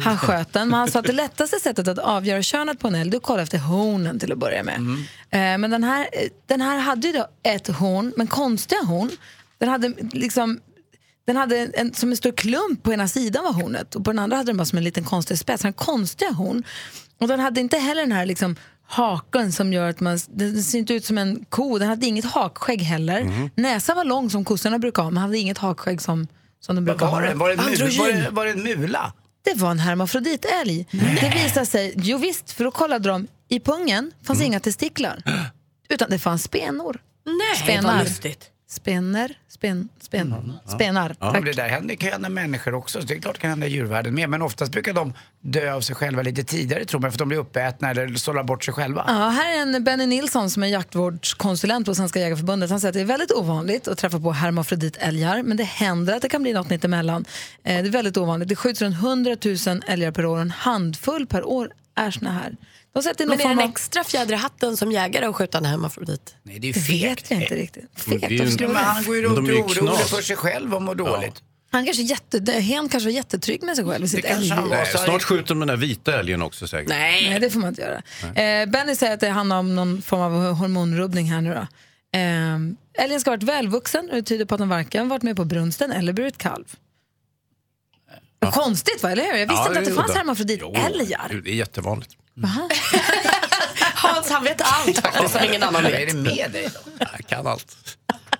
Han sköt den, men han sa att det lättaste sättet att avgöra könet på en älg det är att kolla efter hornen till att börja med. Eh, Men den här, eh, den här hade ju då ett horn, men konstiga horn. Den hade liksom den hade en, som en stor klump på ena sidan var hornet och på den andra hade den bara som en liten konstig spets. Den konstiga horn. Och den hade inte heller den här liksom haken som gör att man, den ser inte ut som en ko. Den hade inget hakskägg heller. Näsan var lång som kossorna brukar ha men hade inget hakskägg som, som de brukar var ha. det? Var det, var, det, var det en mula? Det var en hermafroditälg. Det visade sig, jo visst, för då kollade de, i pungen fanns inga testiklar. Utan det fanns spenor. Nej, Spenar. vad lustigt. Spener, spen, spen, spenar. Ja, Tack. men det där händer, kan hända människor också. Så det är klart det kan hända i djurvärlden med. Men oftast brukar de dö av sig själva lite tidigare tror man för de blir uppätna eller sållar bort sig själva. Ja, här är en Benny Nilsson som är jaktvårdskonsulent på Svenska Jägareförbundet. Han säger att det är väldigt ovanligt att träffa på hermafroditälgar, men det händer att det kan bli något mittemellan. Eh, det är väldigt ovanligt. Det skjuts runt 100 000 älgar per år, en handfull per år är såna här. De sätter någon Men är det form en av... extra fjäder i hatten som jägare att skjuta en hermafrodit? Nej, det är Det fegt. vet jag inte riktigt. Fegt, det är ju- varför skulle Men det vara han det? går ju Men runt de är ju och orolig knas. för sig själv och mår dåligt. Han kanske, jätte, det- hen kanske var jättetrygg med sig själv sitt kanske han älgliv. var. Nej, så är snart det- skjuter de den där vita älgen också säkert. Nej. Nej, det får man inte göra. Eh, Benny säger att det handlar om någon form av hormonrubbning här nu då. Eh, älgen ska ha varit välvuxen och det tyder på att den varken varit med på brunsten eller burit kalv. Konstigt va, eller hur? Jag visste inte att det fanns hermafroditälgar. Det är jättevanligt. Hans han vet allt faktiskt som ingen annan Vad är det vet. med dig då? Jag kan allt.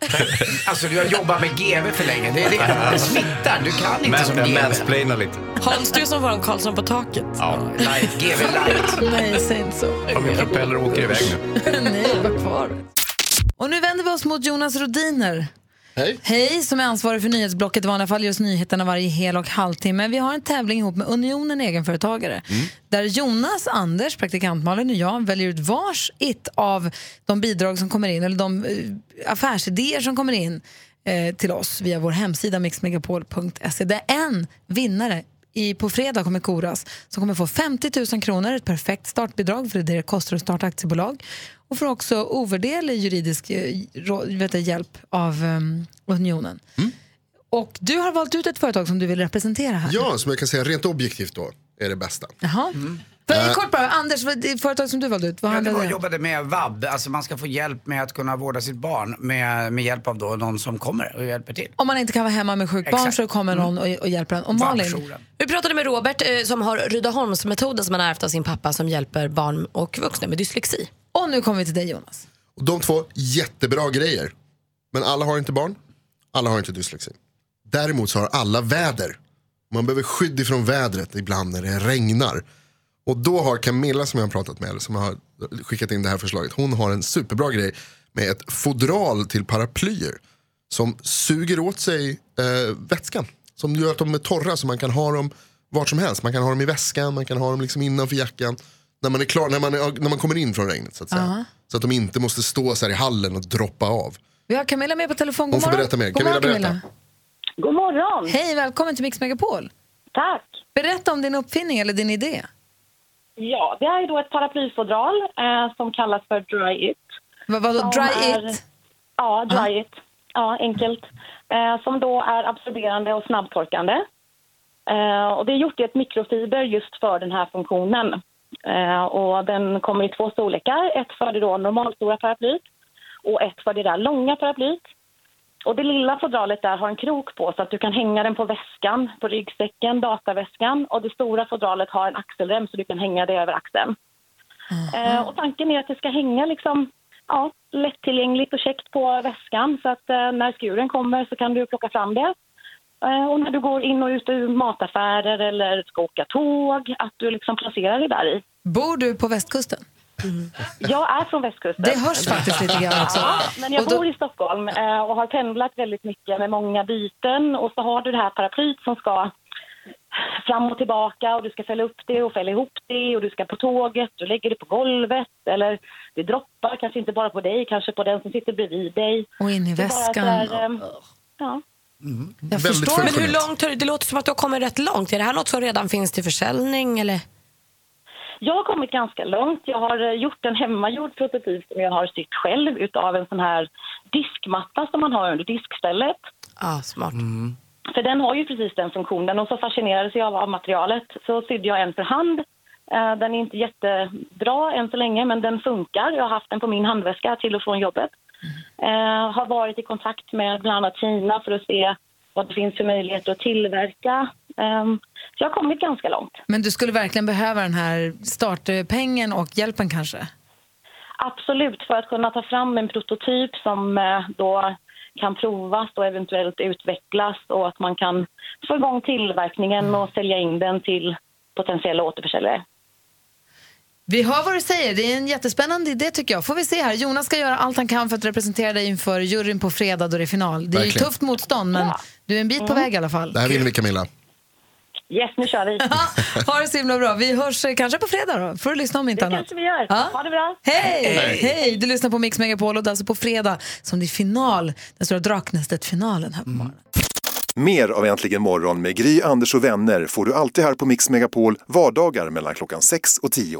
Alltså du har jobbat med GV för länge. Det är det. Det smittar. Du kan inte som Men, GV. mansplaina lite. Hans du är som våran Karlsson på taket. Ja. Light, GV light. Nej, säg inte så. Ja, Min propeller åker iväg nu. Nej, var kvar. Och nu vänder vi oss mot Jonas Rodiner. Hej. Hej, som är ansvarig för nyhetsblocket i vanliga fall just nyheterna varje hel och halvtimme. Vi har en tävling ihop med Unionen Egenföretagare där Jonas, Anders, praktikant Malin och jag väljer ut vars ett av de bidrag som kommer in eller de eh, affärsidéer som kommer in eh, till oss via vår hemsida mixmegapol.se där en vinnare i, på fredag kommer koras som kommer få 50 000 kronor, ett perfekt startbidrag för det är det det kostar att starta aktiebolag och får också ovärderlig juridisk eh, vet du, hjälp av um, Unionen. Och du har valt ut ett företag som du vill representera här. Ja, som jag kan säga rent objektivt då är det bästa. Jaha. För, kort bara, Anders, vad- det företag som du valde ut, vad Ja, det om? jobbade med vab, alltså man ska få hjälp med att kunna vårda sitt barn med, med hjälp av då någon som kommer och hjälper till. Om man inte kan vara hemma med sjukt barn Exakt. så kommer någon och, och hjälper en. Och Malin. Vi pratade med Robert eh, som har Rydaholmsmetoden som han har ärvt av sin pappa som hjälper barn och vuxna med dyslexi. och nu kommer vi till dig Jonas. Och de två, jättebra grejer. Men alla har inte barn, alla har inte dyslexi. Däremot så har alla väder. Man behöver skydd ifrån vädret ibland när det regnar. Och då har Camilla som jag har pratat med, som har skickat in det här förslaget, hon har en superbra grej med ett fodral till paraplyer. Som suger åt sig eh, vätskan. Som gör att de är torra så man kan ha dem vart som helst. Man kan ha dem i väskan, man kan ha dem liksom innanför jackan. När man, är klar, när, man är, när man kommer in från regnet så att säga. Ja. Så att de inte måste stå så här i hallen och droppa av. Vi har Camilla med på telefon. God Hon får morgon. berätta mer. God Camilla, morgon, berätta. Camilla. God morgon. Hej, välkommen till Mix Megapol. Tack. Berätta om din uppfinning eller din idé. Ja, det är då ett paraplyfodral eh, som kallas för Dry It. Vad vadå, Som dry är- it? Ja, Dry It. Ja, enkelt. Eh, som då är absorberande och snabbtorkande. Eh, och det är gjort i ett mikrofiber just för den här funktionen. Eh, och den kommer i två storlekar. Ett för det då normalstora paraplyt och ett för det där långa paraplyt. Och det lilla fodralet där har en krok på så att du kan hänga den på väskan, på ryggsäcken, dataväskan. Och det stora fodralet har en axelrem så du kan hänga det över axeln. Eh, och tanken är att det ska hänga liksom, ja, lättillgängligt och käckt på väskan så att eh, när skuren kommer så kan du plocka fram det. Eh, och när du går in och ut ur mataffärer eller ska åka tåg, att du liksom placerar det där i. Bor du på västkusten? Jag är från västkusten. Det hörs faktiskt lite grann också. Ja, men jag då- bor i Stockholm eh, och har pendlat väldigt mycket med många byten. Och så har du det här paraplyt som ska fram och tillbaka och du ska fälla upp det och fälla ihop det och du ska på tåget, du lägger det på golvet eller det droppar kanske inte bara på dig, kanske på den som sitter bredvid dig. Och in i väskan. här, eh, ja. Jag förstår. Men hur långt det låter som att du har kommit rätt långt. Är det här något som redan finns till försäljning eller? Jag har kommit ganska långt. Jag har eh, gjort en hemmagjord prototyp som jag har sytt själv utav en sån här diskmatta som man har under diskstället. Ah, smart. För den har ju precis den funktionen och så fascinerades jag av materialet. Så sydde jag en för hand. Eh, Den är inte jättebra än så länge men den funkar. Jag har haft den på min handväska till och från jobbet. Eh, har varit i kontakt med bland annat Kina för att se vad det finns för möjligheter att tillverka. Ehm, Så jag har kommit ganska långt. Men du skulle verkligen behöva den här startpengen och hjälpen kanske? Absolut, för att kunna ta fram en prototyp som eh, då kan provas och eventuellt utvecklas och att man kan få igång tillverkningen och sälja in den till potentiella återförsäljare. Vi hör vad du säger. Det är en jättespännande idé tycker jag. Får vi se här. Jonas ska göra allt han kan för att representera dig inför juryn på fredag då det är final. Det är ju tufft motstånd men du är en bit på väg i alla fall. Det här vill vi Camilla. Yes, nu kör vi. Ha det så himla bra. Vi hörs eh, kanske på fredag då. Får du lyssna om inte Det annat. kanske vi gör. Ja. Ha det bra. Hej! Hej! Du lyssnar på Mix Megapol och det är alltså på fredag som det är final, den stora Draknästet-finalen här på morgonen. Mer av Äntligen morgon med Gry, Anders och vänner får du alltid här på Mix Megapol vardagar mellan klockan 6 och 10.